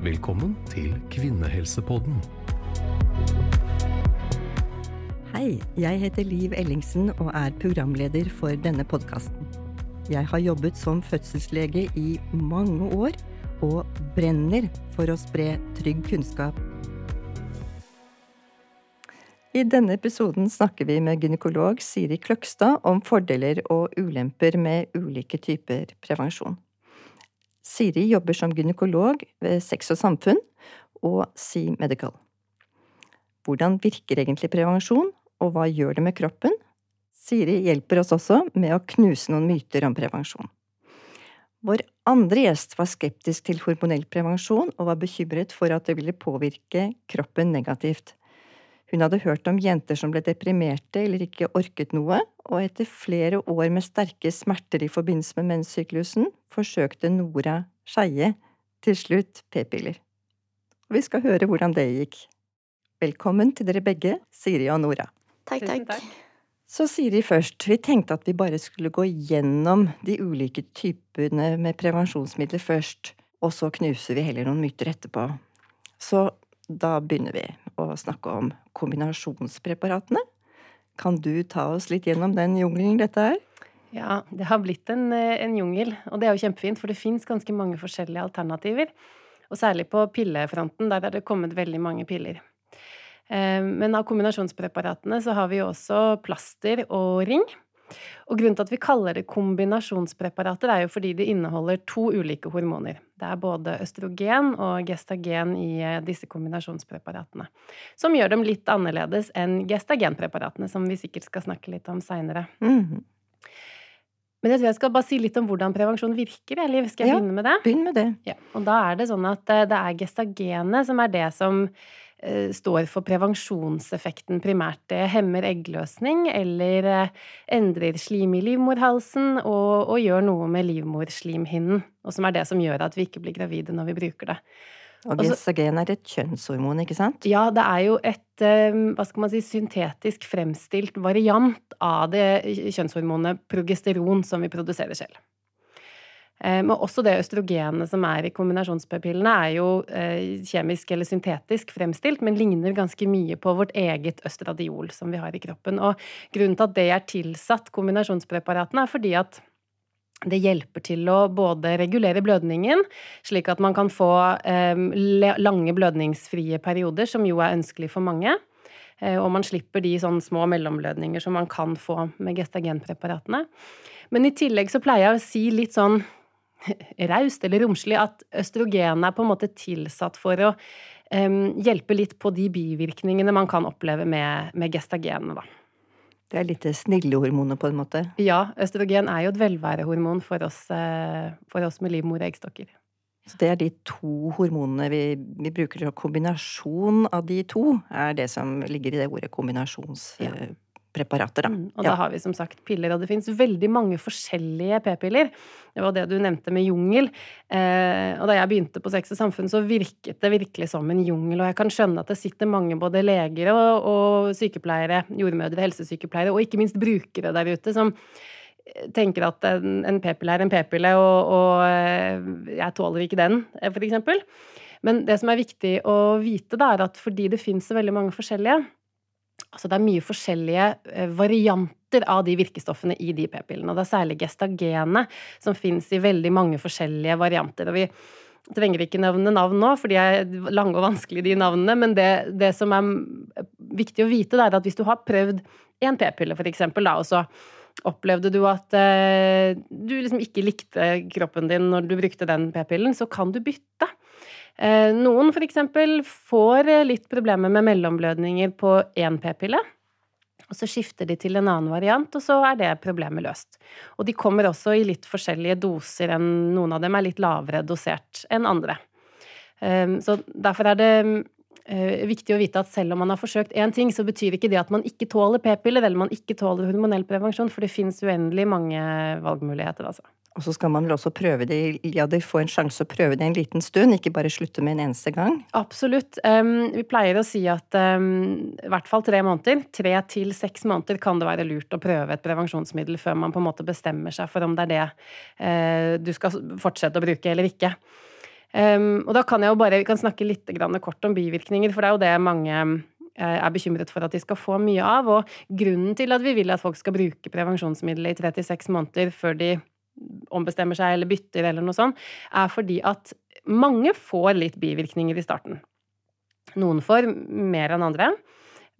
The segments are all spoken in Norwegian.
Velkommen til Kvinnehelsepodden. Hei, jeg heter Liv Ellingsen og er programleder for denne podkasten. Jeg har jobbet som fødselslege i mange år og brenner for å spre trygg kunnskap. I denne episoden snakker vi med gynekolog Siri Kløgstad om fordeler og ulemper med ulike typer prevensjon. Siri jobber som gynekolog ved Sex og Samfunn og Sea Medical. Hvordan virker egentlig prevensjon, og hva gjør det med kroppen? Siri hjelper oss også med å knuse noen myter om prevensjon. Vår andre gjest var skeptisk til hormonell prevensjon og var bekymret for at det ville påvirke kroppen negativt. Hun hadde hørt om jenter som ble deprimerte eller ikke orket noe, og etter flere år med sterke smerter i forbindelse med menssyklusen, forsøkte Nora Skeie til slutt p-piller. Vi skal høre hvordan det gikk. Velkommen til dere begge, Siri og Nora. Takk, takk. takk. Så Siri først, vi tenkte at vi bare skulle gå gjennom de ulike typene med prevensjonsmidler først, og så knuser vi heller noen myter etterpå. Så da begynner vi å snakke om kombinasjonspreparatene. Kan du ta oss litt gjennom den jungelen dette er? Ja, det har blitt en, eh, en jungel, og det er jo kjempefint, for det fins ganske mange forskjellige alternativer. Og særlig på pillefronten, der er det kommet veldig mange piller. Eh, Men av kombinasjonspreparatene så har vi jo også plaster og ring. Og grunnen til at vi kaller det kombinasjonspreparater, er jo fordi de inneholder to ulike hormoner. Det er både østrogen og gestagen i eh, disse kombinasjonspreparatene. Som gjør dem litt annerledes enn gestagenpreparatene, som vi sikkert skal snakke litt om seinere. Mhm. Men jeg tror jeg skal bare si litt om hvordan prevensjon virker. Eller skal jeg Ja. begynne med det? Begynn med det. Ja. Og da er det sånn at eh, det er gestagenet som er det som står for prevensjonseffekten primært. Det hemmer eggløsning eller eh, endrer slim i livmorhalsen og, og gjør noe med livmorslimhinnen. Og som er det som gjør at vi ikke blir gravide når vi bruker det. Og Altså- gestagen er et kjønnshormon, ikke sant? Ja, det er jo et eh, hva skal man si, syntetisk fremstilt variant av det kjønnshormonet progesteron som vi produserer selv. Eh, Men også det østrogenet som er i kombinasjonspapillene, er jo eh, kjemisk eller syntetisk fremstilt, men ligner ganske mye på vårt eget østradiol som vi har i kroppen. Og grunnen til at det er tilsatt kombinasjonspreparatene, er fordi at det hjelper til å både regulere blødningen, slik at man kan få eh, lange blødningsfrie perioder, som jo er ønskelig for mange. Og man slipper de sånn små mellomblødninger som man kan få med gestagenpreparatene. Men i tillegg så pleier jeg å si litt sånn raust eller romslig at østrogen er på en måte tilsatt for å um, hjelpe litt på de bivirkningene man kan oppleve med, med gestagenene, da. Det er litt det snille hormonet, på en måte. Ja, østrogen er jo et velværehormon for oss, eh, for oss med livmor og eggstokker. Så det er de to hormonene vi, vi bruker. Og kombinasjon av de to er det som ligger i det ordet Ja. Kombinasjonspreparater, da. Mm, og Ja. da har vi som sagt piller, og det finnes veldig mange forskjellige p-piller. Det var det du nevnte med jungel. Eh, og da jeg begynte på Sex og Samfunn, så virket det virkelig som en jungel. Og jeg kan skjønne at det sitter mange både leger og, og sykepleiere, jordmødre, helsesykepleiere, og ikke minst brukere der ute, som eh, tenker at en, en p-pille er en p-pille, og, og eh, jeg tåler ikke den, eh, for eksempel. Men det som er viktig å vite, da, er at fordi det finnes så veldig mange forskjellige, Altså det er mye forskjellige eh, varianter av de virkestoffene i de p-pillene. Og det er særlig gestagenet som fins i veldig mange forskjellige varianter. Og vi trenger ikke nevne navn nå, for de er lange og vanskelige, de navnene. Men det, det som er viktig å vite, er at hvis du har prøvd en p-pille, for eksempel, og så opplevde du at eh, du liksom ikke likte kroppen din når du brukte den p-pillen, så kan du bytte. Eh, Noen eksempel får eh, litt problemer med mellomblødninger på én p-pille. Og så skifter de til en annen variant, og så er det problemet løst. Og de kommer også i litt forskjellige doser enn noen av dem er litt lavere dosert enn andre. Eh, Så derfor er det eh, viktig å vite at selv om man har forsøkt én ting, så betyr ikke det at man ikke tåler p-piller, eller man ikke tåler hormonell prevensjon, for det finnes uendelig mange valgmuligheter, altså. Og så skal man vel også prøve det, ja, de få en sjanse å prøve det en liten stund, ikke bare slutte med en eneste gang. Absolutt. Um, vi pleier å si at um, i hvert fall tre måneder, tre til seks måneder, kan det være lurt å prøve et prevensjonsmiddel før man på en måte bestemmer seg for om det er det uh, du skal fortsette å bruke eller ikke. Um, og da kan jeg jo bare, vi kan snakke litt kort om bivirkninger, for det er jo det mange eh, er bekymret for at de skal få mye av. Og grunnen til at vi vil at folk skal bruke prevensjonsmidler i tre til seks måneder før de ombestemmer seg eller bytter eller noe sånt, er fordi at mange får litt bivirkninger i starten. Noen får mer enn andre.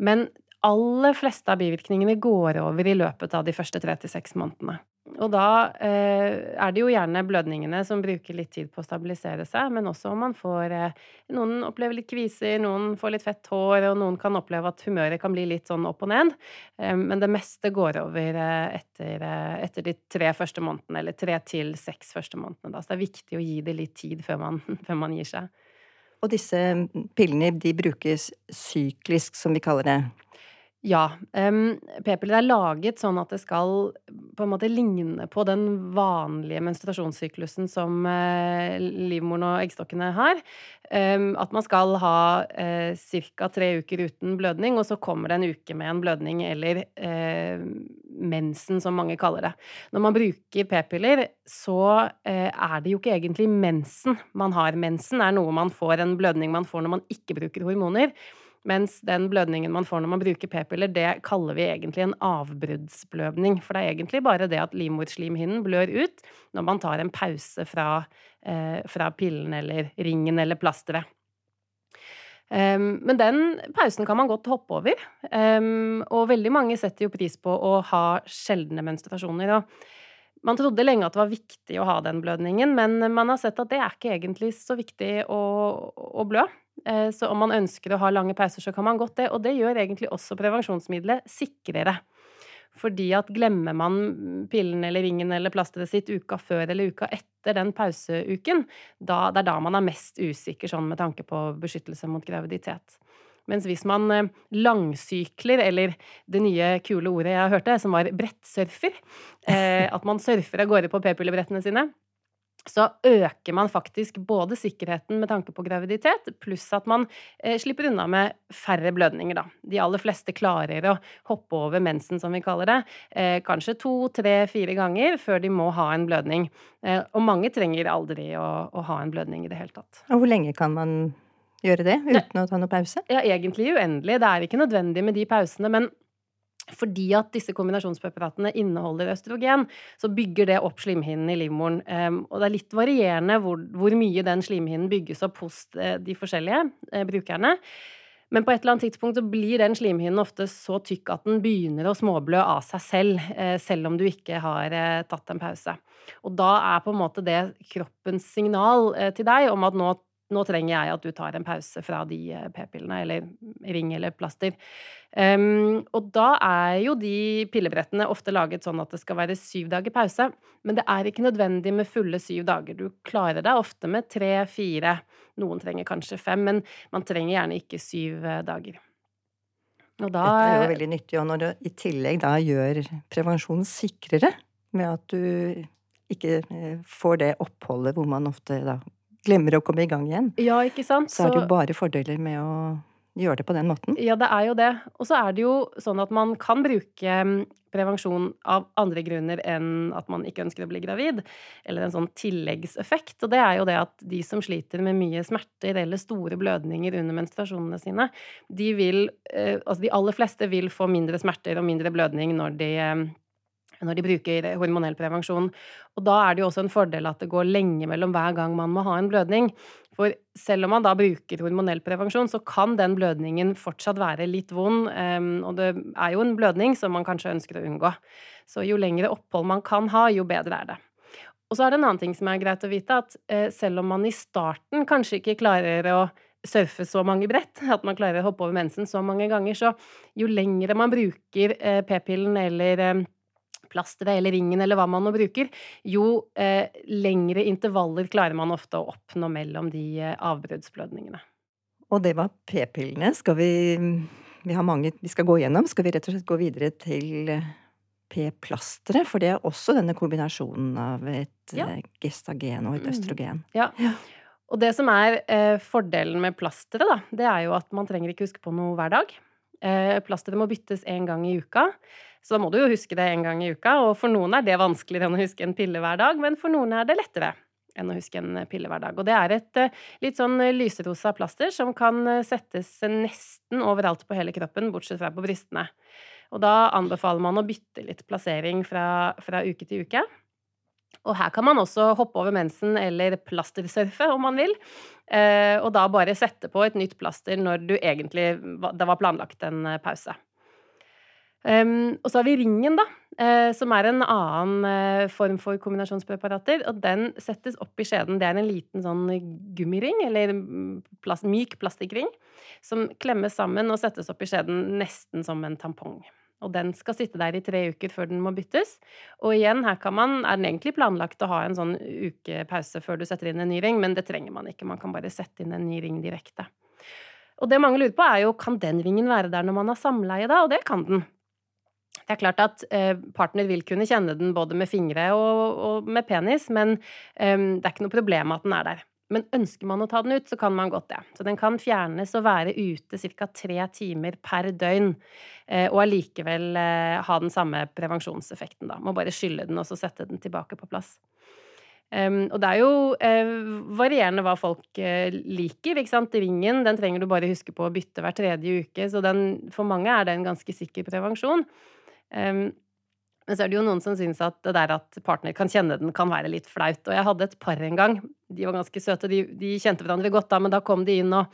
Men aller fleste av bivirkningene går over i løpet av de første tre til seks månedene. Og da eh, er det jo gjerne blødningene som bruker litt tid på å stabilisere seg, men også om man får eh, Noen opplever litt kviser, noen får litt fett hår, og noen kan oppleve at humøret kan bli litt sånn opp og ned. Eh, men det meste går over eh, etter, eh, etter, de tre første månedene, eller tre til seks første månedene. Da. Så det er viktig å gi det litt tid før man, før man gir seg. Og disse pillene de brukes syklisk, som vi kaller det. Ja. Um, p-piller er laget sånn at det skal på en måte ligne på den vanlige menstruasjonssyklusen som uh, livmoren og eggstokkene har. Um, at man skal ha uh, ca. tre uker uten blødning, og så kommer det en uke med en blødning, eller uh, mensen, som mange kaller det. Når man bruker p-piller, så er det jo ikke egentlig mensen man har. Mensen er noe man får, en blødning man får når man ikke bruker hormoner. Mens den blødningen man får når man bruker p-piller, det kaller vi egentlig en avbruddsblødning. For det er egentlig bare det at livmorslimhinnen blør ut når man tar en pause fra, eh, fra pillen eller ringen eller plasteret. Um, men den pausen kan man godt hoppe over. Um, og veldig mange setter jo pris på å ha sjeldne menstruasjoner. Og man trodde lenge at det var viktig å ha den blødningen, men man har sett at det er ikke egentlig så viktig å, å blø. Eh, så om man ønsker å ha lange pauser, så kan man godt det. Og det gjør egentlig også prevensjonsmiddelet sikrere. Fordi at glemmer man pillen eller ringen eller plasteret sitt uka før eller uka etter den pauseuken, da, det er da man er mest usikker sånn med tanke på beskyttelse mot graviditet. Mens hvis man eh, langsykler, eller det nye kule ordet jeg hørte, som var brettsurfer, eh, at man surfer av gårde på p-pillebrettene sine, så øker man faktisk både sikkerheten med tanke på graviditet, pluss at man eh, slipper unna med færre blødninger, da. De aller fleste klarer å hoppe over mensen, som vi kaller det, eh, kanskje to, tre, fire ganger før de må ha en blødning. Eh, og mange trenger aldri å, å, ha en blødning i det hele tatt. Og hvor lenge kan man gjøre det uten Nei. å ta noe pause? Ja, egentlig uendelig. Det er ikke nødvendig med de pausene, men fordi at disse kombinasjonspreparatene inneholder østrogen, så bygger det opp slimhinnen i livmoren. Um, og det er litt varierende hvor, hvor mye den slimhinnen bygges opp hos uh, de forskjellige uh, brukerne. Men på et eller annet tidspunkt så blir den slimhinnen ofte så tykk at den begynner å småblø av seg selv, uh, selv om du ikke har tatt en pause. Og da er på en måte det kroppens signal til deg om at nå nå trenger jeg at du tar en pause fra de eh, p-pillene, eller ring eller plaster. Um, og da er jo de pillebrettene ofte laget sånn at det skal være syv dager pause. Men det er ikke nødvendig med fulle syv dager. Du klarer deg ofte med tre-fire. Noen trenger kanskje fem, men man trenger gjerne ikke syv eh, dager. Da, Dette er jo veldig nyttig, og når du i tillegg da gjør prevensjon sikrere med at du ikke eh, får det oppholdet hvor man ofte da glemmer å komme i gang igjen, ja, ikke sant? så er det jo bare fordeler med å gjøre det på den måten. Ja, det er jo det. Og så er det jo sånn at man kan bruke mm, prevensjon av andre grunner enn at man ikke ønsker å bli gravid, eller en sånn tilleggseffekt. Og det er jo det at de som sliter med mye smerter eller store blødninger under menstruasjonene sine, de vil eh, Altså de aller fleste vil få mindre smerter og mindre blødning når de mm, når de bruker hormonell prevensjon. Og da er det jo også en fordel at det går lenge mellom hver gang man må ha en blødning. For selv om man da bruker hormonell prevensjon, så kan den blødningen fortsatt være litt vond, ehm, og det er jo en blødning som man kanskje ønsker å unngå. Så jo lengre opphold man kan ha, jo bedre er det. Og så er det en annen ting som er greit å vite, at eh, selv om man i starten kanskje ikke klarer å surfe så mange brett, at man klarer å hoppe over mensen så mange ganger, så jo lengre man bruker eh, p-pillen eller ehm, plasteret eller ringen eller hva man nå bruker, jo eh, lengre intervaller klarer man ofte å oppnå mellom de eh, avbruddsblødningene. Og det var p-pillene. Skal vi Vi har mange vi skal gå gjennom. Skal vi rett og slett gå videre til eh, p-plasteret? For det er også denne kombinasjonen av et ja. Eh, gestagen og et mm. østrogen. Ja. ja. Og det som er eh, fordelen med plasteret, da, det er jo at man trenger ikke huske på noe hver dag. Eh, plasteret må byttes én gang i uka. Så da må du jo huske det en gang i uka, og for noen er det vanskeligere enn å huske en pille hver dag, men for noen er det lettere. enn å huske en pille hver dag. Og det er et eh, litt sånn lyserosa plaster som kan eh, settes nesten overalt på hele kroppen, bortsett fra på brystene. Og da anbefaler man å bytte litt plassering fra, fra uke til uke. Og her kan man også hoppe over mensen eller plastersurfe om man vil. Eh, og da bare sette på et nytt plaster når du egentlig Det var planlagt en pause. Um, og så har vi ringen, da, uh, som er en annen uh, form for kombinasjonspreparater. Og den settes opp i skjeden. Det er en liten sånn gummiring, eller plast, myk plastikkring, som klemmes sammen og settes opp i skjeden nesten som en tampong. Og den skal sitte der i tre uker før den må byttes. Og igjen, her kan man, er den egentlig planlagt å ha en sånn ukepause før du setter inn en ny ring, men det trenger man ikke. Man kan bare sette inn en ny ring direkte. Og det mange lurer på, er jo kan den ringen være der når man har samleie, da? Og det kan den. Det er klart at eh, partner vil kunne kjenne den både med fingre og, og med penis, men um, det er ikke noe problem at den er der. Men ønsker man å ta den ut, så kan man godt det. Så den kan fjernes og være ute ca. tre timer per døgn, eh, og allikevel eh, ha den samme prevensjonseffekten, da. Må bare skylle den og så sette den tilbake på plass. Um, og det er jo varierende hva folk liker. ikke sant? Ringen den trenger du bare huske på å bytte hver tredje uke, så den, for mange er det en ganske sikker prevensjon. Um, men så er det jo noen som syns at det der at partner kan kjenne den, kan være litt flaut. Og jeg hadde et par en gang. De var ganske søte, de, de kjente hverandre godt da, men da kom de inn og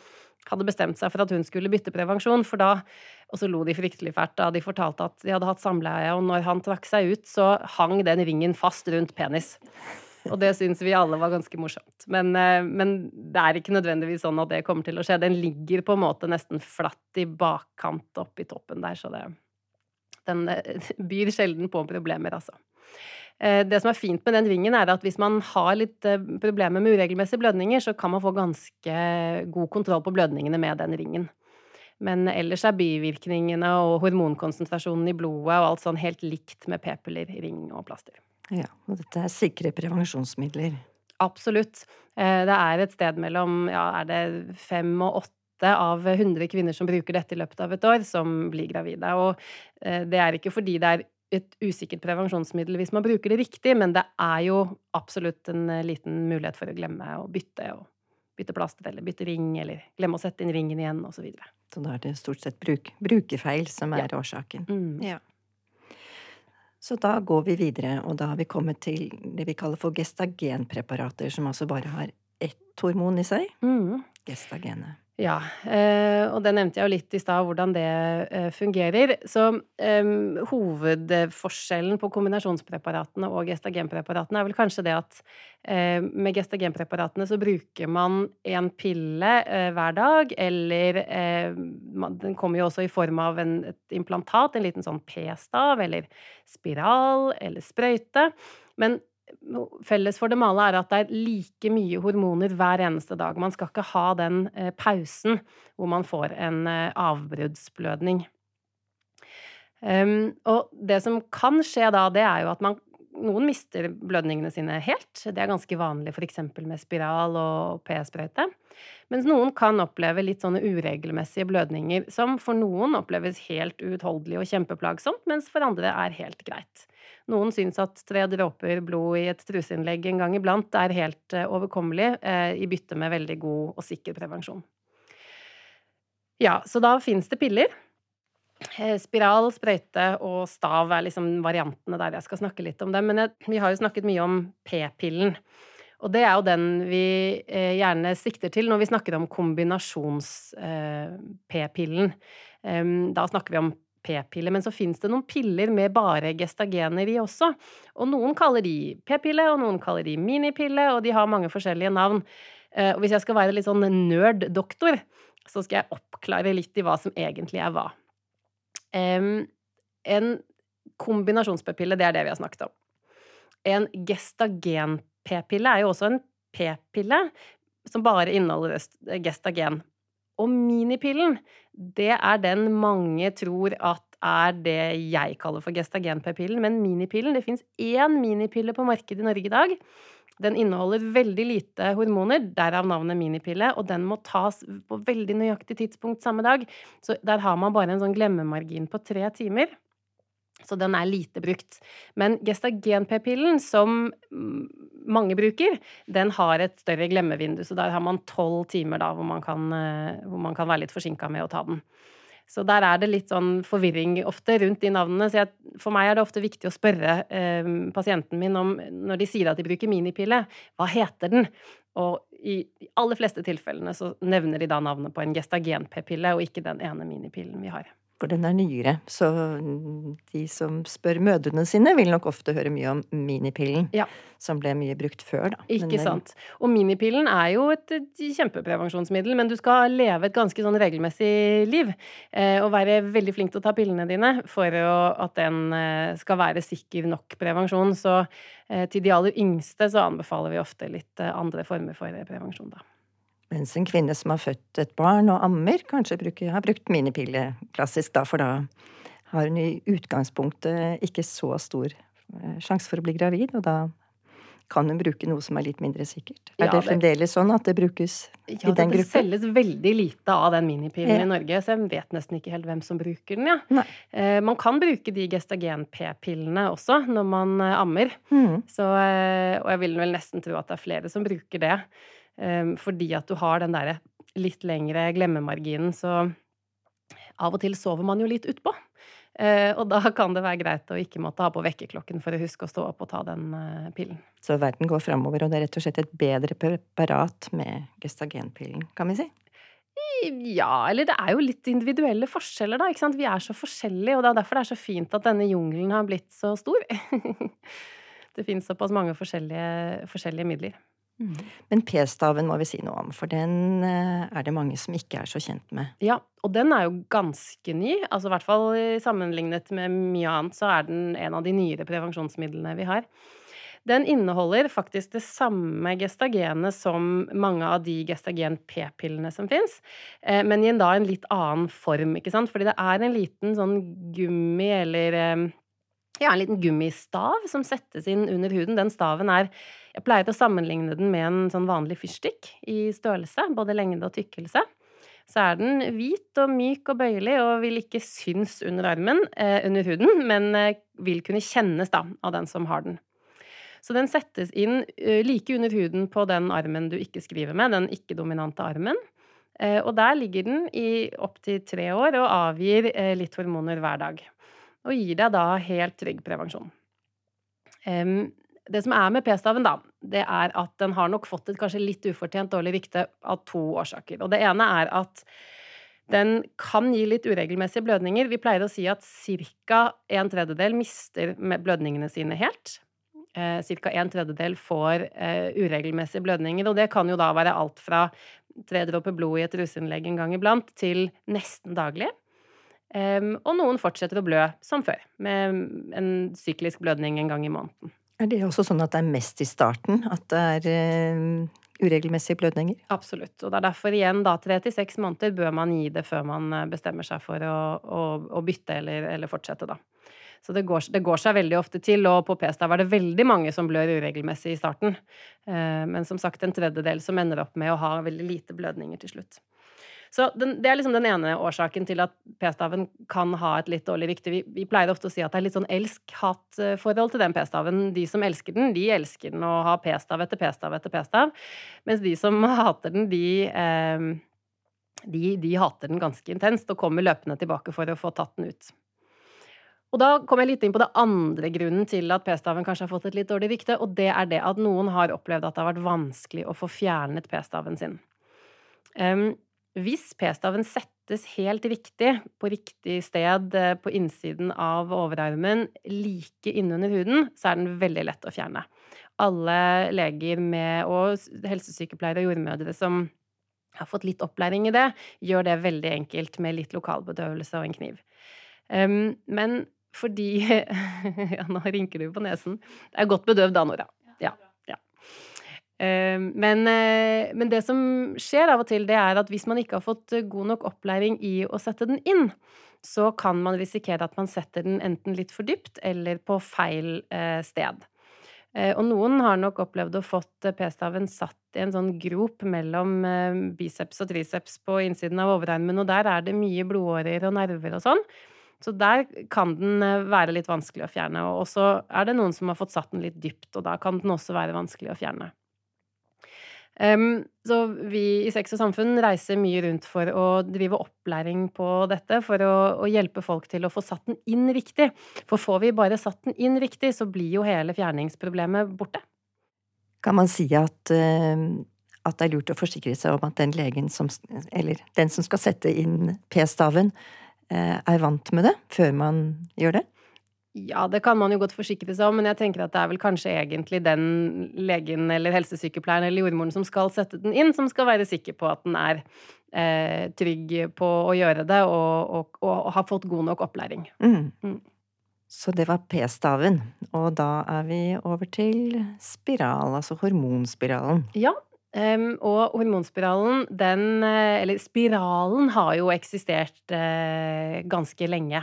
hadde bestemt seg for at hun skulle bytte prevensjon, for da Og så lo de fryktelig fælt da de fortalte at de hadde hatt samleie, og når han trakk seg ut, så hang den ringen fast rundt penis. Og det syns vi alle var ganske morsomt. Men, eh, men, det er ikke nødvendigvis sånn at det kommer til å skje. Den ligger på en måte nesten flatt i bakkant oppi toppen der, så det den eh, byr sjelden på problemer, altså. Eh, det som er fint med den ringen, er at hvis man har litt eh, problemer med uregelmessige blødninger, så kan man få ganske god kontroll på blødningene med den ringen. Men ellers er bivirkningene og hormonkonsentrasjonen i blodet og alt sånn helt likt med p-piller, ring og plaster. Ja, og dette er sikre prevensjonsmidler. Absolutt. Det er et sted mellom ja, er det fem og åtte av 100 kvinner som bruker dette i løpet av et år, som blir gravide. Og eh, det er ikke fordi det er et usikkert prevensjonsmiddel hvis man bruker det riktig, men det er jo absolutt en eh, liten mulighet for å glemme å bytte, og bytte plaster eller bytte ring, eller glemme å sette inn ringen igjen, osv. Så, videre. så da er det stort sett bruk, brukerfeil som er ja. årsaken. Mm. Ja. Så da går vi videre, og da har vi kommet til det vi kaller for gestagenpreparater, som altså bare har ett hormon i seg. Mm. Gestagenet. Ja, eh, og det nevnte jeg jo litt i stad, hvordan det eh, fungerer. Så um, hovedforskjellen på kombinasjonspreparatene og gestagenpreparatene er vel kanskje det at med gestagenpreparatene så bruker man en pille hver dag, eller Den kommer jo også i form av en, et implantat, en liten sånn p-stav, eller spiral, eller sprøyte. Men felles for dem alle er at det er like mye hormoner hver eneste dag. Man skal ikke ha den eh, pausen hvor man får en eh, avbruddsblødning. Um, og det som kan skje da, det er jo at man noen mister blødningene sine helt. Det er ganske vanlig f.eks. med spiral og p-sprøyte. Mens noen kan oppleve litt sånne uregelmessige blødninger som for noen oppleves helt uutholdelig og kjempeplagsomt, mens for andre er helt greit. Noen syns at tre dråper blod i et truseinnlegg en gang iblant er helt eh, overkommelig, eh, i bytte med veldig god og sikker prevensjon. Ja, så da fins det piller. Eh, spiral, sprøyte og stav er liksom variantene der jeg skal snakke litt om dem. Men vi har jo snakket mye om p-pillen. Og det er jo den vi gjerne sikter til når vi snakker om kombinasjons-p-pillen. Eh, da snakker vi om p-pille, men så fins det noen piller med bare gestagener i også. Og noen kaller de p-pille, og noen kaller de minipille, og de har mange forskjellige navn. Eh, og hvis jeg skal være litt sånn nerd-doktor, så skal jeg oppklare litt i hva som egentlig er hva. En kombinasjons-p-pille, det er det vi har snakket om. En gestagen-p-pille er jo også en p-pille som bare inneholder gestagen. Og minipillen, det er den mange tror at er det jeg kaller for gestagen-p-pillen. Men minipillen, det fins én minipille på markedet i Norge i dag. Den inneholder veldig lite hormoner, derav navnet minipille, og den må tas på veldig nøyaktig tidspunkt samme dag. Så der har man bare en sånn glemmemargin på tre timer. Så den er lite brukt. Men gestagen-p-pillen, som mange bruker, den har et større glemmevindu. Så der har man tolv timer da hvor man, kan, eh, hvor man kan være litt forsinka med å ta den. Så der er det litt sånn forvirring ofte rundt de navnene. Så jeg, for meg er det ofte viktig å spørre eh, pasienten min om, når de sier at de bruker minipille, hva heter den? Og i de aller fleste tilfellene så nevner de da navnet på en gestagen-p-pille, og ikke den ene minipillen vi har for den er nyere. Så de som spør mødrene sine, vil nok ofte høre mye om minipillen, ja. som ble mye brukt før, da. Ikke men, sant. Og minipillen er jo et kjempeprevensjonsmiddel, men du skal leve et ganske sånn regelmessig liv. Eh, og være veldig flink til å ta pillene dine for at den eh, skal være sikker nok prevensjon. Så eh, til de aller yngste så anbefaler vi ofte litt andre former for prevensjon, da. Mens en kvinne som har født et barn og ammer, kanskje bruker, har brukt minipille klassisk, da, for da har hun i utgangspunktet ikke så stor eh, sjanse for å bli gravid, og da kan hun bruke noe som er litt mindre sikkert. Er ja, det, det fremdeles sånn at det brukes ja, i den gruppen? Ja, det selges veldig lite av den minipillen ja. i Norge, så jeg vet nesten ikke helt hvem som bruker den, ja. Eh, man kan bruke de gestagen-p-pillene også når man eh, ammer, mm. så, eh, og jeg vil vel nesten tro at det er flere som bruker det. Ehm, fordi at du har den derre litt lengre glemmemarginen, så av og til sover man jo litt utpå. Uh, og da kan det være greit å ikke måtte ha på vekkerklokken for å huske å stå opp og ta den uh, pillen. Så verden går framover, og det er rett og slett et bedre preparat med gestagenpillen, kan vi si? Ja, eller det er jo litt individuelle forskjeller, da. ikke sant? Vi er så forskjellige, og det er derfor det er så fint at denne jungelen har blitt så stor. det finnes såpass mange forskjellige, forskjellige midler. Mm. Men p-staven må vi si noe om, for den eh, er det mange som ikke er så kjent med. Ja, og den er jo ganske ny. Altså i hvert fall sammenlignet med mye annet, så er den en av de nyere prevensjonsmidlene vi har. Den inneholder faktisk det samme gestagenet som mange av de gestagen-p-pillene som fins, eh, men i en da en litt annen form, ikke sant? Fordi det er en liten sånn gummi eller eh, ja, en liten gummistav som settes inn under huden. Den staven er Jeg pleier å sammenligne den med en sånn vanlig fyrstikk i størrelse, både lengde og tykkelse. Så er den hvit og myk og bøyelig og vil ikke synes under armen, eh, under huden, men eh, vil kunne kjennes da av den som har den. Så den settes inn eh, like under huden på den armen du ikke skriver med, den ikke-dominante armen. Uh, og der ligger den i opptil tre år og avgir uh, litt hormoner hver dag og gir deg da helt trygg prevensjon. det som er med p-staven, da, det er at den har nok fått et kanskje litt ufortjent dårlig rykte av to årsaker. Og det ene er at den kan gi litt uregelmessige blødninger. Vi pleier å si at ca. en tredjedel mister blødningene sine helt. Eh, ca. en tredjedel får eh, uregelmessige blødninger, og det kan jo da være alt fra tre dråper blod i et ruseinnlegg en gang iblant til nesten daglig. Um, og noen fortsetter å blø som før, med en syklisk blødning en gang i måneden. Er det også sånn at det er mest i starten at det er uh, uregelmessige blødninger? Absolutt. Og det er derfor igjen, da, tre til seks måneder bør man gi det før man eh, bestemmer seg for å, å, å bytte eller, eller, fortsette, da. Så det går, det går, seg veldig ofte til, og på p-stav er det veldig mange som blør uregelmessig i starten. Uh, men som sagt en tredjedel som ender opp med å ha veldig lite blødninger til slutt. Så den, det er liksom den ene årsaken til at p-staven kan ha et litt dårlig rykte. Vi, vi, pleier ofte å si at det er litt sånn elsk-hat-forhold til den p-staven. De som elsker den, de elsker den og har p-stav etter p-stav etter p-stav. Mens de som hater den, de, eh, de, de hater den ganske intenst og kommer løpende tilbake for å få tatt den ut. Og da kom jeg litt inn på det andre grunnen til at p-staven kanskje har fått et litt dårlig rykte, og det er det at noen har opplevd at det har vært vanskelig å få fjernet p-staven sin. Um, hvis p-staven settes helt riktig, på riktig sted eh, på innsiden av overarmen, like innunder huden, så er den veldig lett å fjerne. Alle leger med, og helsesykepleiere og jordmødre som har fått litt opplæring i det, gjør det veldig enkelt med litt lokalbedøvelse og en kniv. Men fordi Ja, nå rynker du på nesen. Det er godt bedøvd da, Nora. Ja. Eh, men, eh, men, det som skjer av og til, det er at hvis man ikke har fått eh, god nok opplæring i å sette den inn, så kan man risikere at man setter den enten litt for dypt eller på feil sted. Og noen har nok opplevd å fått p-staven satt i en sånn grop mellom biceps og triceps på innsiden av overarmen, og der er det mye blodårer og nerver og sånn. Så der kan den eh, være litt vanskelig å fjerne. Og så er det noen som har fått satt den litt dypt, og da kan den også være vanskelig å fjerne. Um, så vi i Sex og Samfunn reiser mye rundt for å drive opplæring på dette, for å, å, hjelpe folk til å få satt den inn riktig. For får vi bare satt den inn riktig, så blir jo hele fjerningsproblemet borte. Kan man si at, uh, at det er lurt å forsikre seg om at den legen som Eller den som skal sette inn p-staven, uh, er vant med det før man gjør det? Ja, det kan man jo godt forsikre seg om, men jeg tenker at det er vel kanskje egentlig den legen eller helsesykepleieren eller jordmoren som skal sette den inn, som skal være sikker på at den er eh, trygg på å gjøre det og, og, og, har fått god nok opplæring. Mm. Mm. Så det var p-staven, og da er vi over til spiral, altså hormonspiralen. Ja, Um, og hormonspiralen, den eh, Eller spiralen har jo eksistert uh, ganske lenge.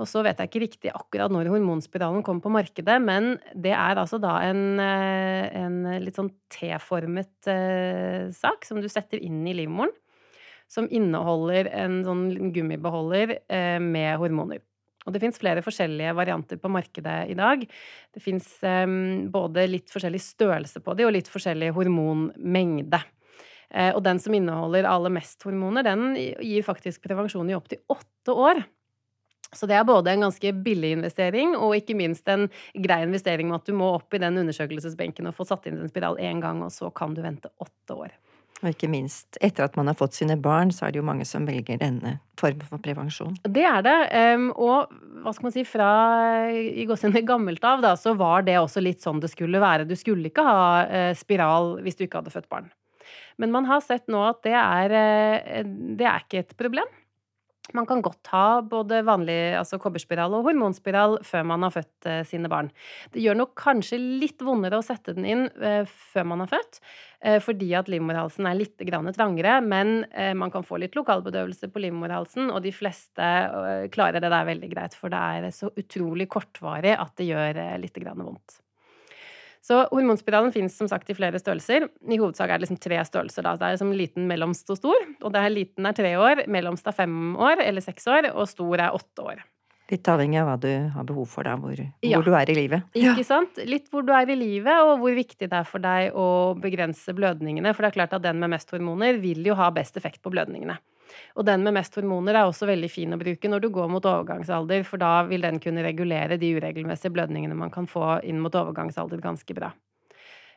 Og så vet jeg ikke riktig akkurat når hormonspiralen kom på markedet, men det er altså da en, eh, en litt sånn T-formet eh, sak som du setter inn i livmoren. Som inneholder en sånn gummibeholder eh, med hormoner. Og det fins flere forskjellige varianter på markedet i dag. Det fins både litt forskjellig størrelse på de, og litt forskjellig hormonmengde. Og den som inneholder aller mest hormoner, den gir faktisk prevensjon i opptil åtte år. Så det er både en ganske billig investering og ikke minst en grei investering med at du må opp i den undersøkelsesbenken og få satt inn en spiral én gang, og så kan du vente åtte år. Og ikke minst, etter at man har fått sine barn, så er det jo mange som velger denne formen for prevensjon. Det er det. Og hva skal man si, fra i gåsehudene gammelt av, da, så var det også litt sånn det skulle være. Du skulle ikke ha eh, spiral hvis du ikke hadde født barn. Men man har sett nå at det er, eh, det er ikke et problem. Man kan godt ha både vanlig altså kobberspiral og hormonspiral før man har født eh, sine barn. Det gjør nok kanskje litt vondere å sette den inn eh, før man har født, eh, fordi at livmorhalsen er litt trangere, men man kan få litt lokalbedøvelse på livmorhalsen, og de fleste klarer det der veldig greit, for det er så utrolig kortvarig at det gjør litt vondt. Så hormonspiralen finnes som sagt i flere størrelser. I hovedsak er det liksom tre størrelser. Da. Det er liksom liten, mellomst og stor. Og det er liten er tre år, mellomst er fem år eller seks år, og stor er åtte år. Litt avhengig av hva du har behov for, da, hvor, ja. hvor du er i livet. Ikke sant. Litt hvor du er i livet, og hvor viktig det er for deg å begrense blødningene. For det er klart at den med mest hormoner vil jo ha best effekt på blødningene. Og den med mest hormoner er også veldig fin å bruke når du går mot overgangsalder, for da vil den kunne regulere de uregelmessige blødningene man kan få inn mot overgangsalder ganske bra.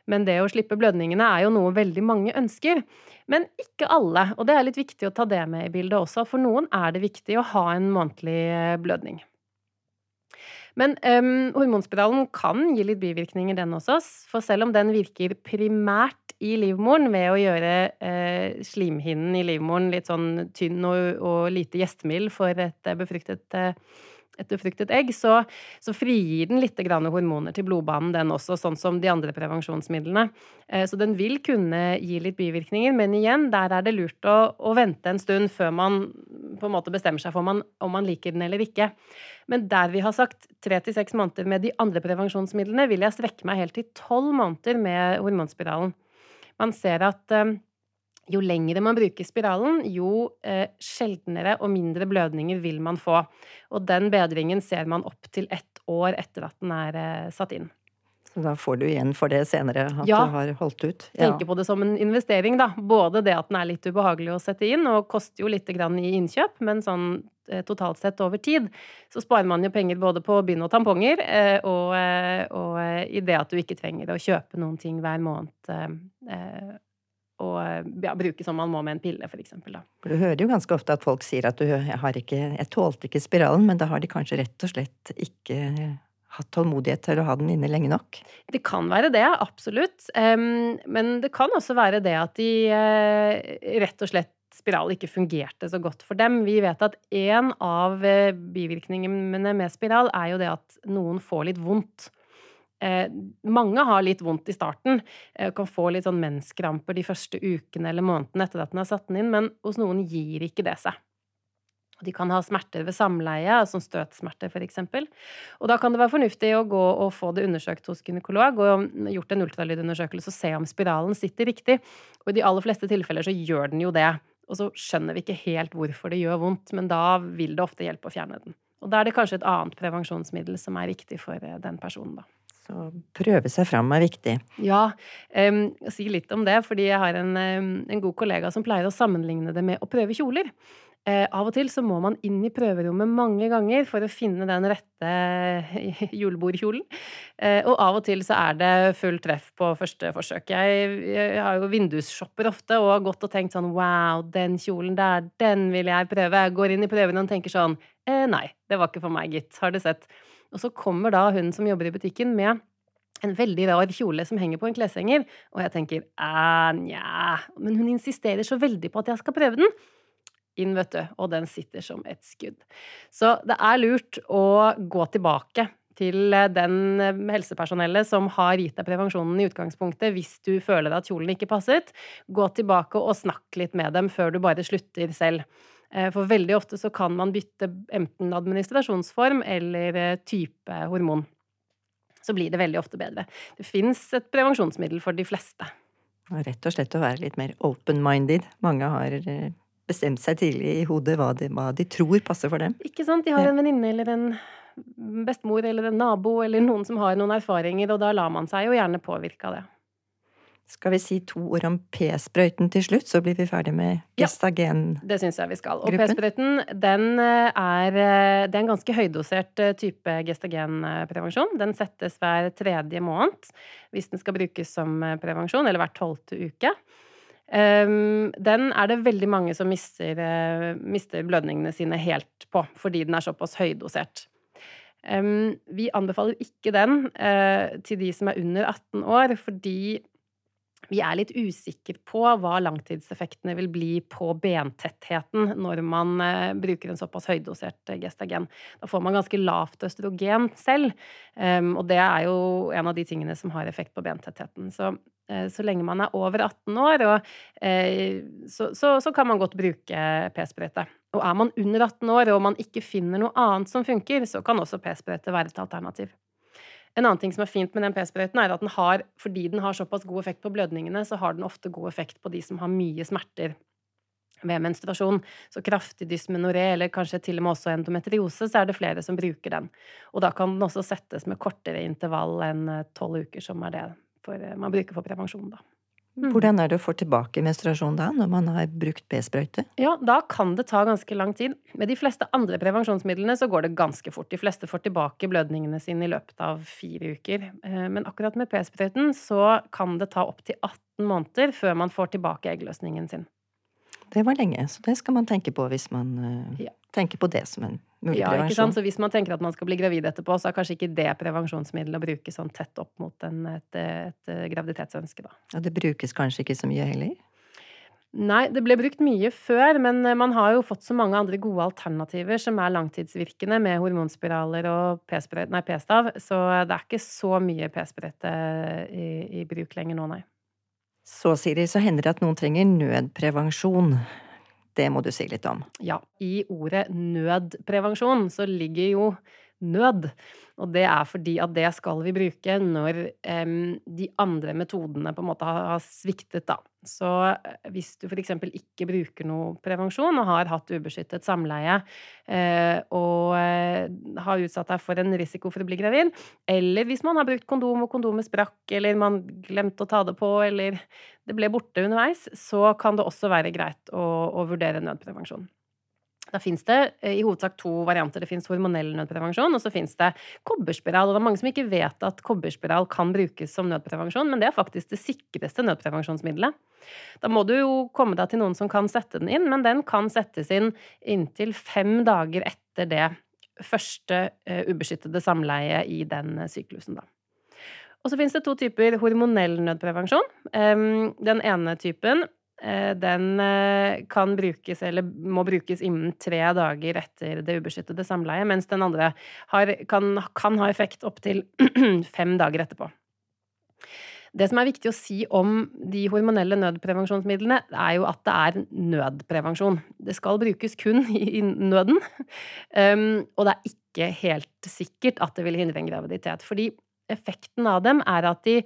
Men det å slippe blødningene er jo noe veldig mange ønsker. Men ikke alle, og det er litt viktig å ta det med i bildet også. For noen er det viktig å ha en månedlig eh, blødning. Men um, hormonspiralen kan gi litt bivirkninger, den også. For selv om den virker primært i livmoren ved å gjøre eh, slimhinnen i livmoren litt sånn tynn og, og lite gjestmild for et befruktet eh, et befruktet egg, så, så, frigir den litt hormoner til blodbanen, den også, sånn som de andre prevensjonsmidlene. Eh, så den vil kunne gi litt bivirkninger, men igjen, der er det lurt å, å vente en stund før man på en måte bestemmer seg for om man, om man liker den eller ikke. Men der vi har sagt tre til seks måneder med de andre prevensjonsmidlene, vil jeg strekke meg helt til tolv måneder med hormonspiralen. Man ser at eh, jo lengre man bruker spiralen, jo eh, sjeldnere og mindre blødninger vil man få. Og den bedringen ser man opp til ett år etter at den er eh, satt inn. Så da får du igjen for det senere, at ja, du har holdt ut? Ja. Tenker på det som en investering, da. Både det at den er litt ubehagelig å sette inn, og koster jo lite grann i innkjøp, men sånn eh, totalt sett over tid, så sparer man jo penger både på bind og tamponger, og, og i det at du ikke trenger å kjøpe noen ting hver måned og ja, bruke som man må med en pille, eksempel, du hører jo ganske ofte at folk sier at du har ikke Jeg tålte ikke spiralen, men da har de kanskje rett og slett ikke hatt tålmodighet til å ha den inne lenge nok? Det kan være det, absolutt. Men det kan også være det at de eh, rett og slett spiral ikke fungerte så godt for dem. Vi vet at en av eh, bivirkningene med spiral er jo det at noen får litt vondt. Eh, mange har litt vondt i starten, eh, kan få litt sånn menskramper de første ukene eller månedene etter at den har satt den inn, men hos noen gir ikke det seg. De kan ha smerter ved samleie, som støtsmerter f.eks. Og da kan det være fornuftig å gå og få det undersøkt hos gynekolog og gjort en ultralydundersøkelse og se om spiralen sitter riktig. Og i de aller fleste tilfeller så gjør den jo det. Og så skjønner vi ikke helt hvorfor det gjør vondt, men da vil det ofte hjelpe å fjerne den. Og da er det kanskje et annet prevensjonsmiddel som er riktig for eh, den personen, da. Så prøve seg fram er viktig. Ja, um, si litt om det, fordi jeg har en, en, god kollega som pleier å sammenligne det med å prøve kjoler. Uh, av og til så må man inn i prøverommet mange ganger for å finne den rette julebordkjolen. Uh, og av og til så er det full treff på første forsøk. Jeg, har jo vindusshopper ofte og har gått og tenkt sånn wow, den kjolen der, den vil jeg prøve. Jeg går inn i prøven og tenker sånn eh, nei, det var ikke for meg, gitt. Har du sett? Og så kommer da hun som jobber i butikken med en veldig rar kjole som henger på en kleshenger, og jeg tenker nja Men hun insisterer så veldig på at jeg skal prøve den. Inn, vet du, og den sitter som et skudd. Så det er lurt å gå tilbake til den helsepersonellet som har gitt deg prevensjonen i utgangspunktet, hvis du føler at kjolen ikke passet. Gå tilbake og snakk litt med dem før du bare slutter selv. Eh, for veldig ofte så kan man bytte enten administrasjonsform eller eh, type hormon. Så blir det veldig ofte bedre. Det fins et prevensjonsmiddel for de fleste. Rett og slett å være litt mer open-minded. Mange har eh, bestemt seg tidlig i hodet hva de, hva de tror passer for dem. Ikke sant. De har en venninne eller en bestemor eller en nabo eller noen som har noen erfaringer, og da lar man seg jo gjerne påvirke av det. Skal vi si to ord om P-sprøyten til slutt, så blir vi ferdig med gestagen? Ja, det syns jeg vi skal. Og P-sprøyten, den eh, er, eh, det er en ganske høydosert eh, type gestagenprevensjon. Den settes hver tredje måned hvis den skal brukes som prevensjon, eller hver tolvte uke. Ehm, den er det veldig mange som mister, mister blødningene sine helt på, fordi den er såpass høydosert. Ehm, vi anbefaler ikke den til de som er under 18 år, fordi vi er litt usikre på hva langtidseffektene vil bli på bentettheten når man eh, bruker en såpass høydosert eh, gestagen. Da får man ganske lavt østrogen selv, ehm, og det er jo en av de tingene som har effekt på bentettheten. Så, eh, så lenge man er over 18 år, og, så, så, så kan man godt bruke p-sprøyte. Og er man under 18 år og man ikke finner noe annet som funker, så kan også p-sprøyte være et alternativ. En annen ting som er fint med den p-sprøyten, er at den har, fordi den har såpass god effekt på blødningene, så har den ofte god effekt på de som har mye smerter ved menstruasjon. Så kraftig dysmenoré, eller kanskje til og med også endometriose, så er det flere som bruker den. Og da kan den også settes med kortere intervall enn eh, tolv uker, som er det for, eh, man bruker for prevensjon, da. Mm. Hvordan er det å få tilbake menstruasjon da, når man har brukt B-sprøyte? Ja, da kan det ta ganske lang tid. Med de fleste andre prevensjonsmidlene så går det ganske fort. De fleste får tilbake blødningene sine i løpet av fire uker. Eh, men akkurat med P-sprøyten så kan det ta opptil 18 måneder før man får tilbake eggløsningen sin. Det var lenge, så det skal man tenke på hvis man uh, ja. tenker på det som en mulig ja, prevensjon. Ikke sant? Så hvis man tenker at man skal bli gravid etterpå, så er kanskje ikke det prevensjonsmiddelet å bruke sånn tett opp mot en, et, et, et, graviditetsønske, da. Ja, det brukes kanskje ikke så mye heller? Nei, det ble brukt mye før, men eh, man har jo fått så mange andre gode alternativer som er langtidsvirkende, med hormonspiraler og p-stav, så det er ikke så mye p-sprøyte i, i bruk lenger nå, nei. Så, Siri, så hender det at noen trenger nødprevensjon. Det må du si litt om. Ja, i ordet nødprevensjon så ligger jo nød. Og det er fordi at det skal vi bruke når um, de andre metodene på en måte har, har sviktet, da. Så eh, hvis du f.eks. ikke bruker noe prevensjon og har hatt ubeskyttet samleie uh, og uh, har utsatt deg for en risiko for å bli gravid, eller hvis man har brukt kondom og kondomet sprakk, eller man glemte å ta det på, eller det ble borte underveis, så kan det også være greit å, å vurdere nødprevensjon. Da fins det eh, i hovedsak to varianter. Det fins hormonell nødprevensjon, og så fins det kobberspiral. Og det er mange som ikke vet at kobberspiral kan brukes som nødprevensjon, men det er faktisk det sikreste nødprevensjonsmiddelet. Da må du jo komme deg til noen som kan sette den inn, men den kan settes inn inntil fem dager etter det første uh, ubeskyttede samleiet i den syklusen, da. Og så finnes det to typer hormonell nødprevensjon. Um, den ene typen Eh, den eh, kan brukes, eller må brukes innen tre dager etter det ubeskyttede samleiet, mens den andre har, kan, kan ha effekt opptil fem dager etterpå. Det som er viktig å si om de hormonelle nødprevensjonsmidlene, er jo at det er nødprevensjon. Det skal brukes kun i nøden, um, og det er ikke helt sikkert at det vil hindre en graviditet. Fordi effekten av dem er at de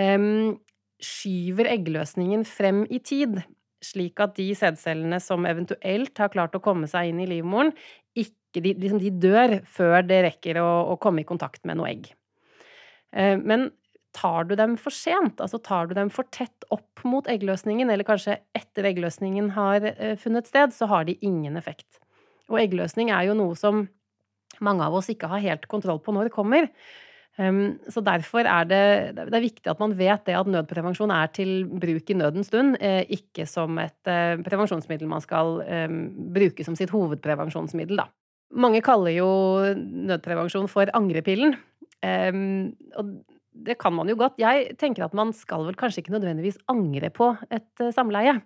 um, skyver eggløsningen frem i tid. slik at de sædcellene som eventuelt har klart å komme seg inn i livmoren, ikke, de, liksom de dør før det rekker å, å, komme i kontakt med noe egg. Eh, men tar du dem for sent, altså tar du dem for tett opp mot eggløsningen, eller kanskje etter eggløsningen har eh, funnet sted, så har de ingen effekt. Og eggløsning er jo noe som mange av oss ikke har helt kontroll på når det kommer. Så derfor er det, det er viktig at man vet det at nødprevensjon er til bruk i nødens stund, eh, ikke som et eh, prevensjonsmiddel man skal bruke som sitt hovedprevensjonsmiddel, da. Mange kaller jo nødprevensjon for angrepillen. Og det kan man jo godt. Jeg tenker at man skal vel kanskje ikke nødvendigvis angre på et uh, samleie.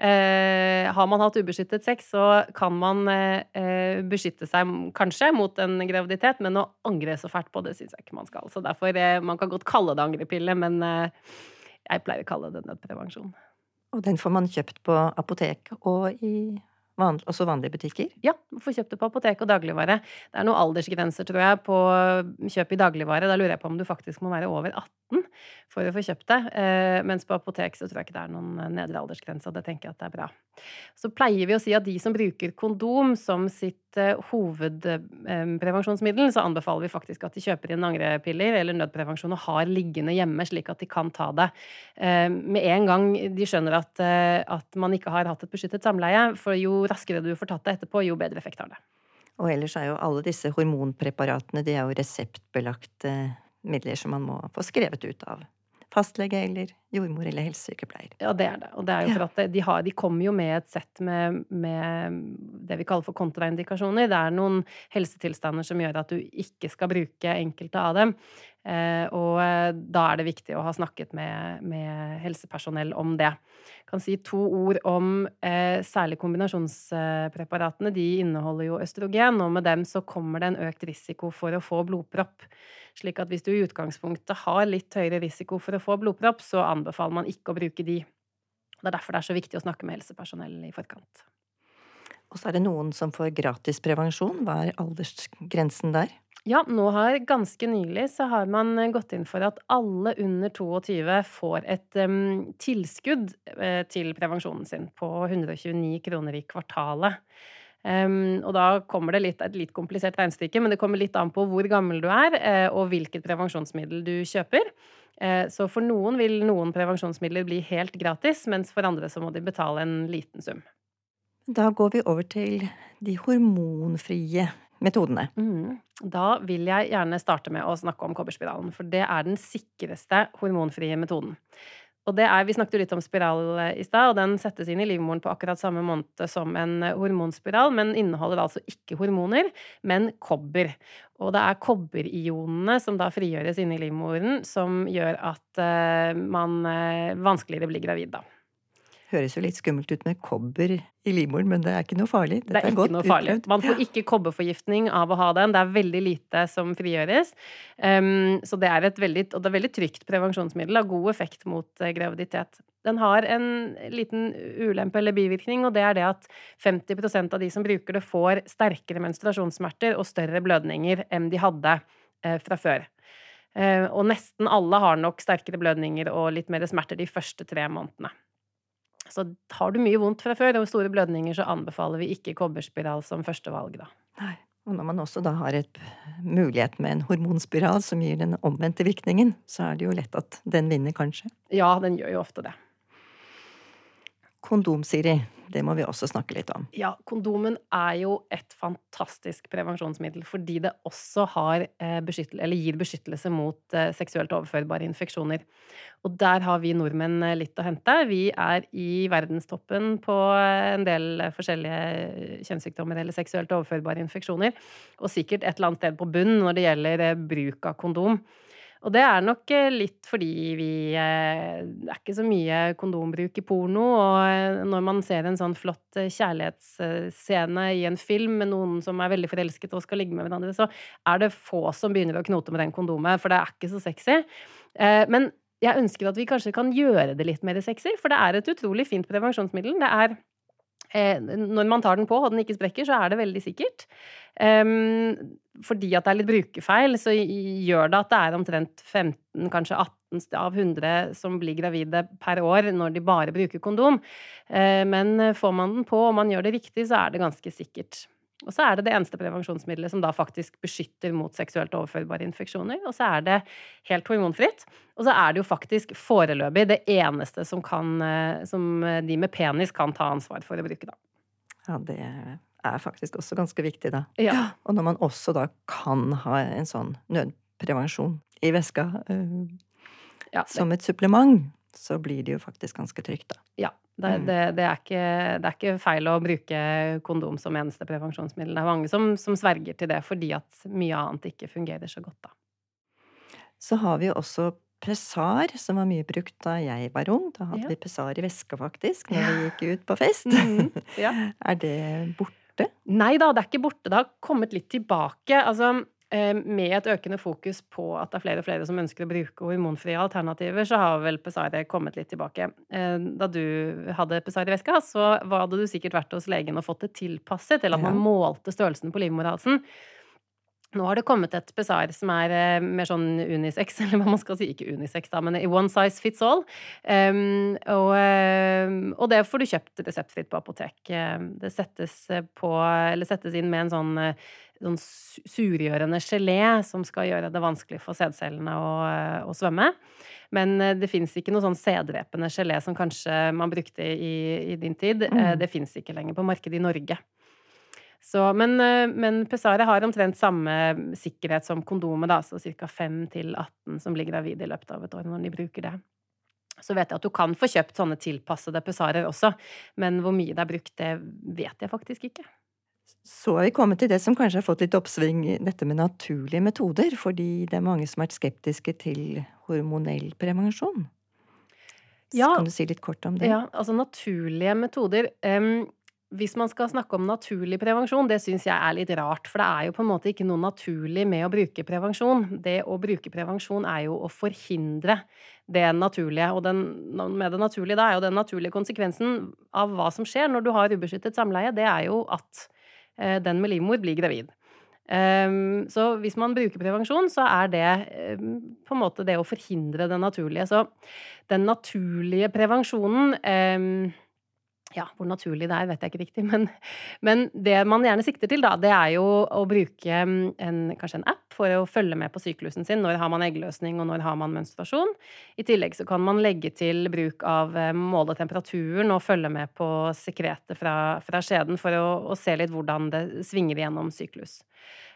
Eh, har man hatt ubeskyttet sex, så kan man eh, beskytte seg kanskje mot en graviditet, men å angre så fælt på det syns jeg ikke man skal. Så derfor, eh, Man kan godt kalle det angrepille, men eh, jeg pleier å kalle det nødprevensjon. Og den får man kjøpt på apotek og i Vanlig, også vanlige butikker? Ja, få kjøpt det på apotek og dagligvare. Det er noen aldersgrenser, tror jeg, på kjøp i dagligvare. Da lurer jeg på om du faktisk må være over 18 for å få kjøpt det. Eh, mens på apotek så tror jeg ikke det er noen nedre aldersgrense, og det tenker jeg at det er bra. Så pleier vi å si at de som bruker kondom som sitt eh, hovedprevensjonsmiddel, så anbefaler vi faktisk at de kjøper inn angrepiller eller nødprevensjon og har liggende hjemme, slik at de kan ta det eh, med en gang de skjønner at, at man ikke har hatt et beskyttet samleie. For jo raskere du får tatt det etterpå, jo bedre effekt har det. Og ellers er jo alle disse hormonpreparatene de er jo reseptbelagte midler som man må få skrevet ut av fastlege eller jordmor eller helsesykepleier. Ja, det er det. Og det er jo for at de, har, de kommer jo med et sett med, med, det vi kaller for kontraindikasjoner. Det er noen helsetilstander som gjør at du ikke skal bruke enkelte av dem. Eh, og eh, da er det viktig å ha snakket med, med helsepersonell om det. Jeg kan si to ord om eh, særlig kombinasjonspreparatene. De inneholder jo østrogen, og med dem så kommer det en økt risiko for å få blodpropp. Slik at hvis du i utgangspunktet har litt høyere risiko for å få blodpropp, så anbefaler man ikke å bruke de. Det er derfor det er så viktig å snakke med helsepersonell i forkant. Og så er det noen som får gratis prevensjon. Hva er aldersgrensen der? Ja, nå har ganske nylig så har man gått inn for at alle under 22 får et um, tilskudd uh, til prevensjonen sin på 129 kroner i kvartalet. Um, og da kommer det litt, et litt komplisert regnestykke, men det kommer litt an på hvor gammel du er, uh, og hvilket prevensjonsmiddel du kjøper. Uh, så for noen vil noen prevensjonsmidler bli helt gratis, mens for andre så må de betale en liten sum. Da går vi over til de hormonfrie metodene. Mm. Da vil jeg gjerne starte med å snakke om kobberspiralen, for det er den sikreste hormonfrie metoden. Og det er, Vi snakket jo litt om spiral eh, i stad, og den settes inn i livmoren på akkurat samme måned som en eh, hormonspiral, men inneholder altså ikke hormoner, men kobber. Og det er kobberionene som da frigjøres inne i livmoren, som gjør at uh, man uh, vanskeligere blir gravid, da høres jo litt skummelt ut med kobber i livmoren, men det er ikke noe farlig. Dette det er, ikke noe farlig. Man får ikke kobberforgiftning av å ha den. Det er veldig lite som frigjøres. Um, så det er et veldig, og det er veldig trygt prevensjonsmiddel. Har god effekt mot uh, graviditet. Den har en liten ulempe eller bivirkning, og det er det at 50% av de som bruker det, får sterkere menstruasjonssmerter og større blødninger enn de hadde uh, fra før. Uh, og nesten alle har nok sterkere blødninger og litt mer smerter de første tre månedene. Så har du mye vondt fra før og store blødninger, så anbefaler vi ikke kobberspiral som førstevalg, da. Nei. Og når man også da har et mulighet med en hormonspiral som gir den omvendte virkningen, så er det jo lett at den vinner, kanskje. Ja, den gjør jo ofte det. Kondom, Siri. Det må vi også snakke litt om. Ja, kondomen er jo et fantastisk prevensjonsmiddel fordi det også har, eh, beskyttelse, gir beskyttelse mot eh, seksuelt overførbare infeksjoner. Og der har vi nordmenn eh, litt å hente. Vi er i verdenstoppen på en del forskjellige kjønnssykdommer eller seksuelt overførbare infeksjoner, og sikkert et eller annet sted på bunn når det gjelder bruk av kondom. Og det er nok eh, litt fordi vi eh, Det er ikke så mye kondombruk i porno, og eh, når man ser en sånn flott kjærlighetsscene i en film med noen som er veldig forelsket og skal ligge med hverandre, så er det få som begynner å knote med den kondomet, for det er ikke så sexy. Men jeg ønsker at vi kanskje kan gjøre det litt mer sexy, for det er et utrolig fint prevensjonsmiddel. Det er Eh, når man tar den på og den ikke sprekker, så er det veldig sikkert. Um, fordi at det er litt brukerfeil, så gjør det at det er omtrent 15, kanskje 18 av 100 som blir gravide per år når de bare bruker kondom. Eh, men får man den på og man gjør det riktig, så er det ganske sikkert. Og så er det det eneste prevensjonsmiddelet som da faktisk beskytter mot seksuelt overførbare infeksjoner. Og så er det helt hormonfritt. Og så er det jo faktisk foreløpig det eneste som, kan, eh, som de med penis kan ta ansvar for å bruke, da. Ja, det er faktisk også ganske viktig, da. Ja. Og når man også da kan ha en sånn nødprevensjon i veska øh, ja, som et supplement, så blir det jo faktisk ganske trygt, da. ja det, Mm. det, det, er ikke, det er ikke feil å bruke kondom som eneste prevensjonsmiddel. Det er mange som, som sverger til det fordi at mye annet ikke fungerer så godt, da. Så har vi jo også Pressar, som var mye brukt da jeg var ung. Da hadde Ja. vi Pressar i veska, faktisk, når vi gikk ut på fest. Mm, ja. er det borte? Nei da, det er ikke borte. Det har kommet litt tilbake. Altså, med et økende fokus på at det er flere og flere som ønsker å bruke hormonfrie alternativer, så har vel pesare kommet litt tilbake. Eh, Da du hadde pesare i veska, så hadde du sikkert vært hos legen og fått det tilpasset, eller at man målte størrelsen på livmorhalsen. Nå har det kommet et pesar som er eh, mer sånn unisex, eller hva man skal si, ikke unisex, da, men one size fits all. Um, og, og det får du kjøpt reseptfritt på apotek. Det settes eh, på, eller settes inn med en sånn, eh, sånn surgjørende gelé som skal gjøre det vanskelig for sædcellene å, eh, å svømme. Men eh, det fins ikke noe sånn sæddrepende gelé som kanskje man brukte i, i din tid. Eh, Mm. Det fins ikke lenger på markedet i Norge. Så, men, men Pessare har omtrent samme sikkerhet som kondomet, da, så ca. 5-18 som blir gravide i løpet av et år når de bruker det. Så vet jeg at du kan få kjøpt sånne tilpassede Pessarer også, men hvor mye det er brukt, det vet jeg faktisk ikke. Så har vi kommet til det som kanskje har fått litt oppsving, dette med naturlige metoder, fordi det er mange som har vært skeptiske til hormonell prevensjon. Ja. Kan du si litt kort om det? Ja, altså naturlige metoder. um, hvis man skal snakke om naturlig prevensjon, det syns jeg er litt rart. For det er jo på en måte ikke noe naturlig med å bruke prevensjon. Det å bruke prevensjon er jo å forhindre det naturlige. Og den, med det naturlige da er jo den naturlige konsekvensen av hva som skjer når du har ubeskyttet samleie, det er jo at den med livmor blir gravid. Um, så hvis man bruker prevensjon, så er det um, på en måte det å forhindre det naturlige. Så den naturlige prevensjonen um, Ja, hvor naturlig det er, vet jeg ikke riktig, men, men det man gjerne sikter til, da, det er jo å bruke um, en, kanskje en app for å følge med på syklusen sin. Når har man eggløsning, og når har man menstruasjon? I tillegg så kan man legge til bruk av eh, måle temperaturen og følge med på sekretet fra, fra skjeden for å, å se litt hvordan det svinger gjennom syklus.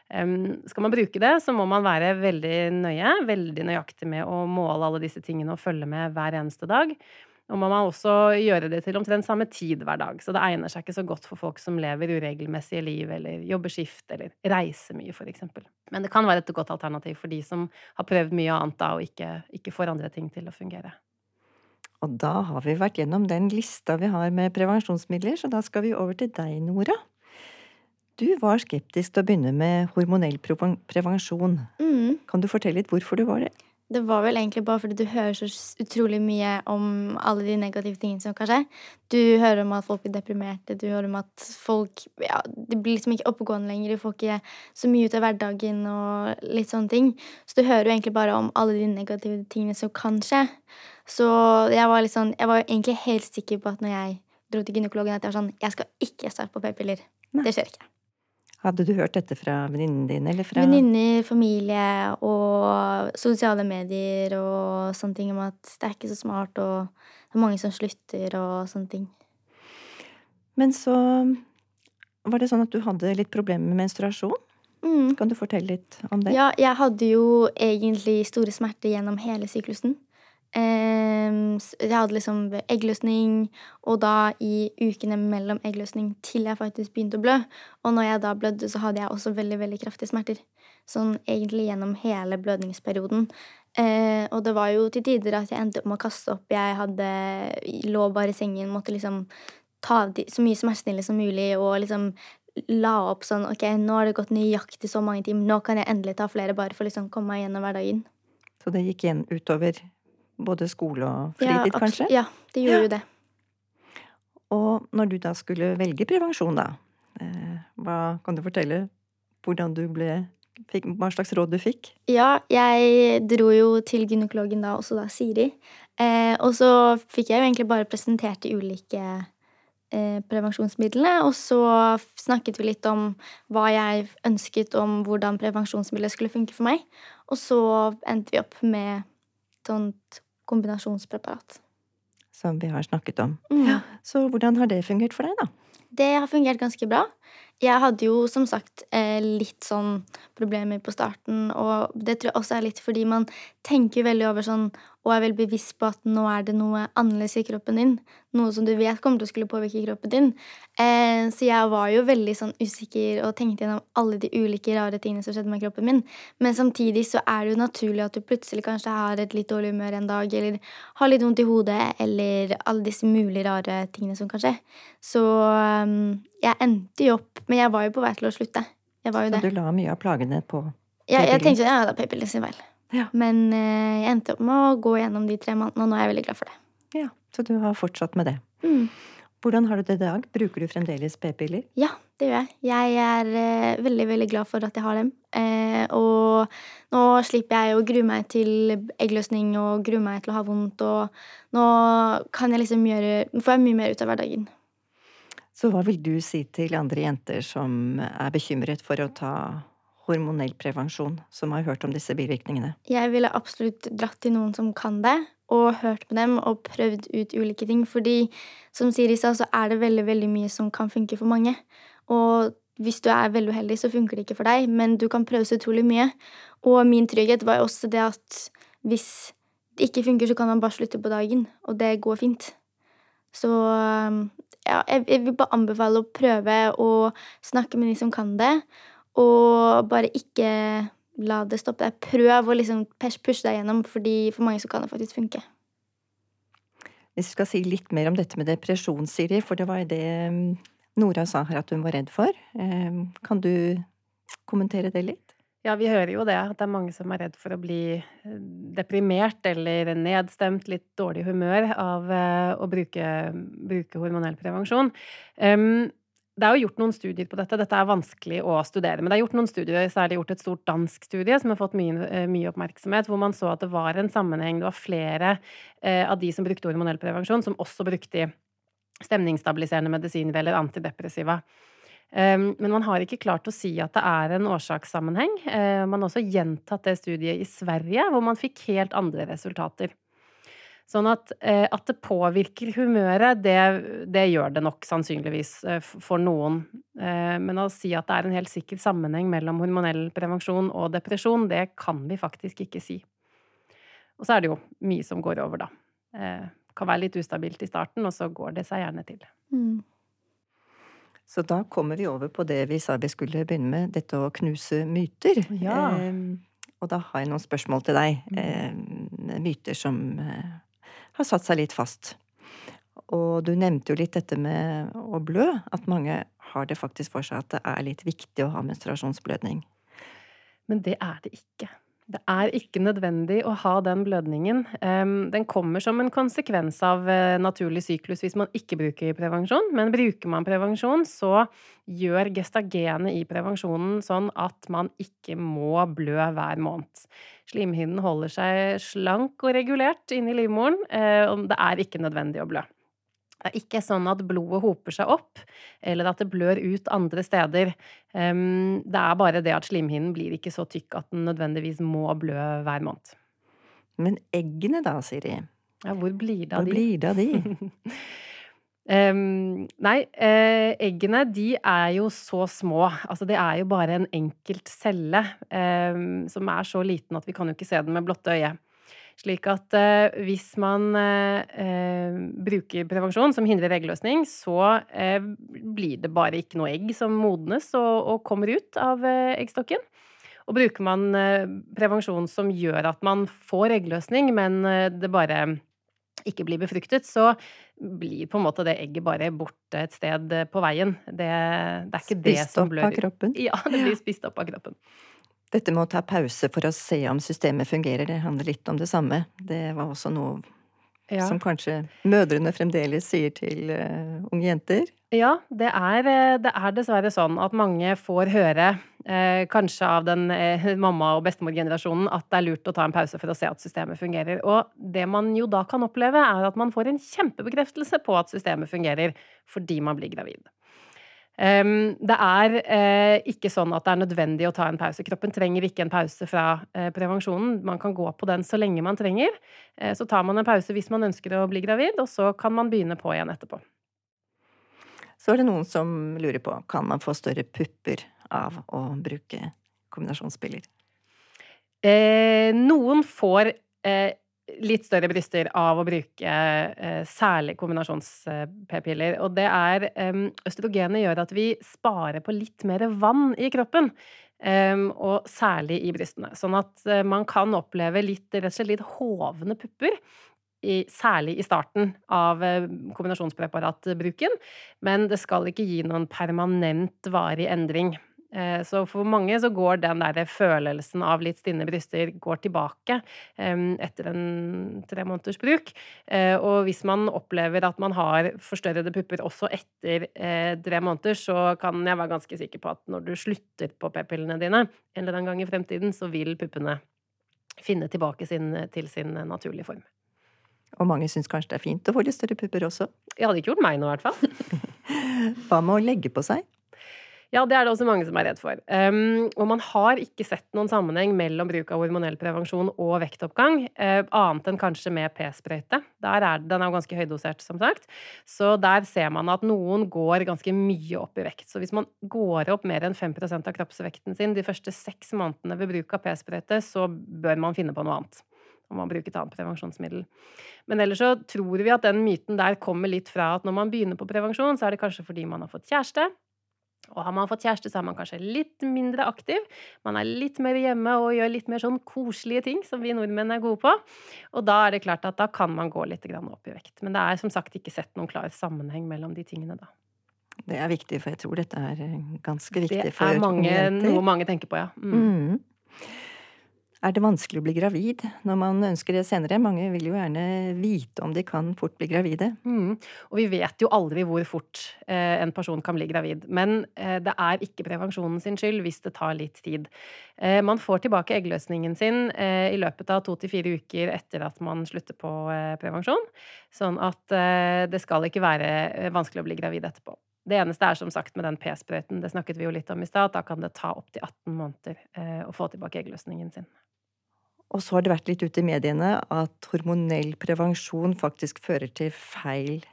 Um, skal man bruke det, så må man være veldig nøye, veldig nøyaktig med å måle alle disse tingene og følge med hver eneste dag. Og må man også gjøre det til omtrent samme tid hver dag. Så det egner seg ikke så godt for folk som lever uregelmessige liv, eller jobber skift, eller reiser mye, for eksempel. Men det kan være et godt alternativ for de som har prøvd mye annet da, og ikke, ikke får andre ting til å fungere. Og da har vi vært gjennom den lista vi har med prevensjonsmidler, så da skal vi over til deg, Nora. Du var skeptisk til å begynne med hormonell prevensjon. Mm. Kan du fortelle litt hvorfor du var det? Det var vel egentlig bare fordi du hører så utrolig mye om alle de negative tingene som kan skje. Du hører om at folk blir deprimerte, du hører om at folk ja, De blir liksom ikke oppegående lenger, de får ikke så mye ut av hverdagen og litt sånne ting. Så du hører jo egentlig bare om alle de negative tingene som kan skje. Så jeg var sånn Jeg var egentlig helt sikker på at når jeg dro til gynekologen, at jeg var sånn Jeg skal ikke starte på p-piller. Det skjer ikke. Hadde du hørt dette fra venninnen din, eller fra Venninner, familie og sosiale medier og sånne ting om at det er ikke så smart, og det er mange som slutter og sånne ting. Men så var det sånn at du hadde litt problemer med menstruasjon. Mm. Kan du fortelle litt om det? Ja, jeg hadde jo egentlig store smerter gjennom hele syklusen. Ehm, jeg hadde liksom eggløsning, og da i ukene mellom eggløsning til jeg faktisk begynte å blø. Og når jeg da blødde, så hadde jeg også veldig veldig kraftige smerter. Sånn egentlig gjennom hele blødningsperioden. Eh, og det var jo til tider at jeg endte opp med å kaste opp. Jeg hadde, lå bare i sengen, måtte liksom ta så mye smertestillende som mulig og liksom la opp sånn Ok, nå har det gått nøyaktig så mange timer, nå kan jeg endelig ta flere bare for å liksom komme meg gjennom hverdagen. Så det gikk igjen utover både skole og fritid, ja, kanskje? Ja, det gjorde jo det. Og når du da skulle velge prevensjon, da, eh, hva kan du fortelle hvordan du ble fikk, hva slags råd du fikk? Ja, jeg dro jo til gynekologen da, også da Siri. Eh, og så fikk jeg jo egentlig bare presentert de ulike eh, prevensjonsmidlene. Og så snakket vi litt om hva jeg ønsket om hvordan prevensjonsmidler skulle funke for meg. Og så endte vi opp med sånt kombinasjonspreparat. Som vi har snakket om. Mm. Så hvordan har det fungert for deg, da? Det har fungert ganske bra. Jeg hadde jo som sagt eh, litt sånn problemer på starten, og det tror jeg også er litt fordi man tenker veldig over sånn og er veldig bevisst på at nå er det noe annerledes i kroppen din. Noe som du vet kommer til å skulle påvirke kroppen din. Eh, så jeg var jo veldig sånn usikker og tenkte gjennom alle de ulike rare tingene som skjedde med kroppen min. Men samtidig så er det jo naturlig at du plutselig kanskje har et litt dårlig humør en dag, eller har litt vondt i hodet, eller alle disse mulige rare tingene som kan skje. Så um, jeg endte jo opp Men jeg var jo på vei til å slutte. Jeg var jo Så det. du la mye av plagene på Ja, jeg tenkte ja, det er p-pillen sin feil. Ja. Men eh, jeg endte opp med å gå gjennom de tre månedene, og nå er jeg veldig glad for det. Ja, så du har fortsatt med det. Mm. Hvordan har du det i dag? Bruker du fremdeles p-piller? Ja, det gjør jeg. Jeg er eh, veldig, veldig glad for at jeg har dem. Eh, og nå slipper jeg å grue meg til eggløsning og grue meg til å ha vondt, og nå kan jeg liksom gjøre får jeg mye mer ut av hverdagen. Så hva vil du si til andre jenter som er bekymret for å ta hormonell prevensjon, som har hørt om disse bivirkningene? Jeg ville absolutt dratt til noen som kan det, og hørt med dem og prøvd ut ulike ting. Fordi som Siri sa, så er det veldig, veldig mye som kan funke for mange. Og hvis du er veldig uheldig, så funker det ikke for deg, men du kan prøve så utrolig mye. Og min trygghet var jo også det at hvis det ikke funker, så kan man bare slutte på dagen, og det går fint. Så ja, jeg vil bare anbefale å prøve å snakke med de som kan det, og bare ikke la det stoppe deg. Prøv å liksom pushe deg gjennom, fordi for mange så kan det faktisk funke. Hvis du skal si litt mer om dette med depresjon, Siri, for det var jo det mm, Nora sa her at hun var redd for. Eh, Kan du kommentere det litt? Ja, vi hører jo det, at det er mange som er redd for å bli eh, deprimert eller nedstemt, litt dårlig humør av eh, å bruke, bruke hormonell prevensjon. Um, det er jo gjort noen studier på dette. Dette er vanskelig å studere. Men det er gjort noen studier, er gjort et stort dansk studie som har fått mye, eh, mye oppmerksomhet, hvor man så at det var en sammenheng. Det var flere eh, av de som brukte hormonell prevensjon, som også brukte stemningsstabiliserende medisiner eller antidepressiva. Um, Men man har ikke klart å si at det er en årsakssammenheng. Uh, Man har også gjentatt det studiet i Sverige, hvor man fikk helt andre resultater. Sånn at, eh, at det påvirker humøret, det, det gjør det nok sannsynligvis eh, for noen. Eh, Men å si at det er en helt sikker sammenheng mellom hormonell prevensjon og depresjon, det kan vi faktisk ikke si. Og så er det jo mye som går over, da. Eh, Kan være litt ustabilt i starten, og så går det seg gjerne til. Mm. Så da kommer vi over på det vi sa vi skulle begynne med, dette å knuse myter. Ja. Eh, og da har jeg noen spørsmål til deg. Eh, myter som eh, har satt seg litt fast. Og du nevnte jo litt dette med å blø, at mange har det faktisk for seg at det er litt viktig å ha menstruasjonsblødning. Men det er det ikke. Det er ikke nødvendig å ha den blødningen. Den kommer som en konsekvens av eh, naturlig syklus hvis man ikke bruker prevensjon. Men bruker man prevensjon, så gjør gestagenet i prevensjonen sånn at man ikke må blø hver måned. Slimhinnen holder seg slank og regulert inni livmoren, eh, det er ikke nødvendig å blø. Det er ikke sånn at blodet hoper seg opp, eller at det blør ut andre steder. Det er bare det at slimhinnen blir ikke så tykk at den nødvendigvis må blø hver måned. Men eggene da, Siri? Ja, hvor blir det av de? blir det av de? Em, nei, eh, eggene de er jo så små. Altså det er jo bare en enkelt celle em, som er så liten at vi kan jo ikke se den med blotte øye. Slik at eh, hvis man eh, eh, bruker prevensjon som hindrer eggløsning, så eh, blir det bare ikke noe egg som modnes og, og kommer ut av eh, eggstokken. Og bruker man eh, prevensjon som gjør at man får eggløsning, men det bare ikke blir befruktet, så blir på en måte det egget bare borte et sted på veien. Det, det er ikke det Spist opp av kroppen? Ja, det blir spist opp av kroppen. Dette med å ta pause for å se om systemet fungerer, det handler litt om det samme. Det var også noe Ja. som kanskje mødrene fremdeles sier til uh, unge jenter. Ja, det er, eh, det er dessverre sånn at mange får høre eh, kanskje av den eh, mamma- og bestemorgenerasjonen, at det er lurt å ta en pause for å se at systemet fungerer. Og det man jo da kan oppleve, er at man får en kjempebekreftelse på at systemet fungerer, fordi man blir gravid. Um, det er uh, ikke sånn at det er nødvendig å ta en pause. Kroppen trenger ikke en pause fra uh, prevensjonen. Man kan gå på den så lenge man trenger. Uh, så tar man en pause hvis man ønsker å bli gravid, og så kan man begynne på igjen etterpå. Så er det noen som lurer på kan man få større pupper av å bruke kombinasjonspiller? noen får litt større bryster av å bruke eh, særlig kombinasjons-p-piller. Og det er eh, Østrogenet gjør at vi sparer på litt mer vann i kroppen. Eh, og særlig i brystene. Sånn at eh, man kan oppleve litt, rett og slett litt hovne pupper. I, særlig i starten av eh, kombinasjonspreparatbruken. Men det skal ikke gi noen permanent varig endring. Eh, så for mange så går den der følelsen av litt stinne bryster går tilbake etter en tre måneders bruk. Eh, og hvis man opplever at man har forstørrede pupper også etter eh, tre måneder, så kan jeg være ganske sikker på at når du slutter på p-pillene dine en eller annen gang i fremtiden, så vil puppene finne tilbake sin, til sin naturlige form. Og mange syns kanskje det er fint å få litt større pupper også? Det hadde ikke gjort meg noe, i hvert fall. Hva med å legge på seg? Ja, det er det også mange som er redd for. Um, og man har ikke sett noen sammenheng mellom bruk av hormonell prevensjon og vektoppgang, uh, annet enn kanskje med p-sprøyte. Den er jo ganske høydosert, som sagt. Så der ser man at noen går ganske mye opp i vekt. Så hvis man går opp mer enn 5% av kroppsvekten sin de første seks månedene ved bruk av p-sprøyte, så bør man finne på noe annet om man bruker et annet prevensjonsmiddel. Men ellers så tror vi at den myten der kommer litt fra at når man begynner på prevensjon, så er det kanskje fordi man har fått kjæreste, og har man fått kjæreste, så er man kanskje litt mindre aktiv. Man er litt mer hjemme og gjør litt mer sånn koselige ting som vi nordmenn er gode på. Og da er det klart at da kan man gå litt opp i vekt. Men det er som sagt ikke sett noen klar sammenheng mellom de tingene da. Det er viktig, for jeg tror dette er ganske viktig for Det er mange, noe mange tenker på, ja. Mm. Mm. Er det vanskelig å bli gravid når man ønsker det senere? Mange vil jo gjerne vite om de kan fort bli gravide. Mm. Og vi vet jo aldri hvor fort eh, en person kan bli gravid. Men eh, det er ikke prevensjonen sin skyld hvis det tar litt tid. Eh, man får tilbake eggløsningen sin eh, i løpet av to til fire uker etter at man slutter på eh, prevensjon. Sånn at eh, det skal ikke være vanskelig å bli gravid etterpå. Det eneste er som sagt med den p-sprøyten, det snakket vi jo litt om i stad, da kan det ta opptil 18 måneder å få tilbake eggløsningen sin. Og så har det vært litt ute i mediene at hormonell prevensjon faktisk fører til feil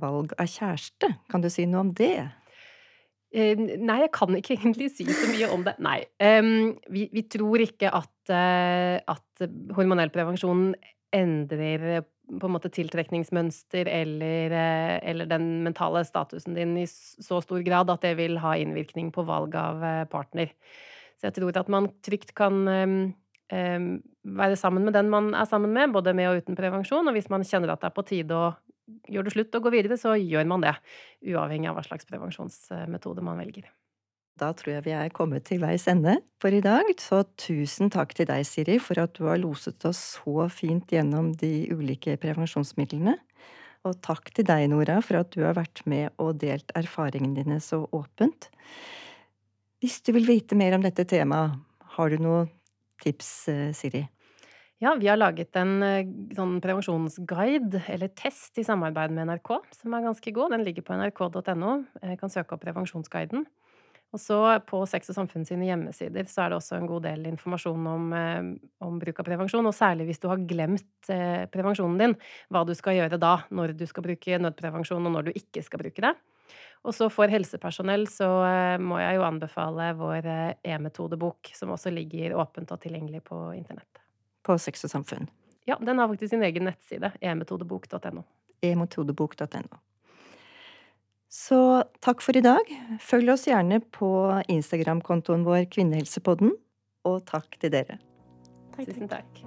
valg av kjæreste. Kan du si noe om det? Eh, nei, jeg kan ikke egentlig si så mye om det. Nei. Um, vi, vi, tror ikke at, uh, at, hormonell prevensjon endrer på en måte tiltrekningsmønster eller, uh, eller, den mentale statusen din i så stor grad at det vil ha innvirkning på valg av partner. Så jeg tror at man trygt kan um, være sammen med den man er sammen med, både med og uten prevensjon. Og hvis man kjenner at det er på tide å gjøre det slutt og gå videre, så gjør man det. Uavhengig av hva slags prevensjonsmetode man velger. Da tror jeg vi er kommet til veis ende for i dag, så tusen takk til deg, Siri, for at du har loset oss så fint gjennom de ulike prevensjonsmidlene. Og takk til deg, Nora, for at du har vært med og delt erfaringene dine så åpent. Hvis du vil vite mer om dette temaet, har du noe tips, eh, Siri? Ja, vi har laget en eh, sånn prevensjonsguide, eller test, i samarbeid med NRK, som er ganske god. Den ligger på nrk.no. Du kan søke opp prevensjonsguiden. Og så på Sex og Samfunn hjemmesider så er det også en god del informasjon om, eh, om, bruk av prevensjon, og særlig hvis du har glemt prevensjonen din, hva du skal gjøre da, når du skal bruke nødprevensjon, og når du ikke skal bruke det. Og så for helsepersonell så eh, må jeg jo anbefale vår eh, e-metodebok, som også ligger åpent og tilgjengelig på internett. På Sex og Samfunn? Ja, den har faktisk sin egen nettside. emetodebok.no. emetodebok.no. Så takk for i dag. Følg oss gjerne på Instagram-kontoen vår Kvinnehelsepodden, og takk til dere. Takk, Tusen takk.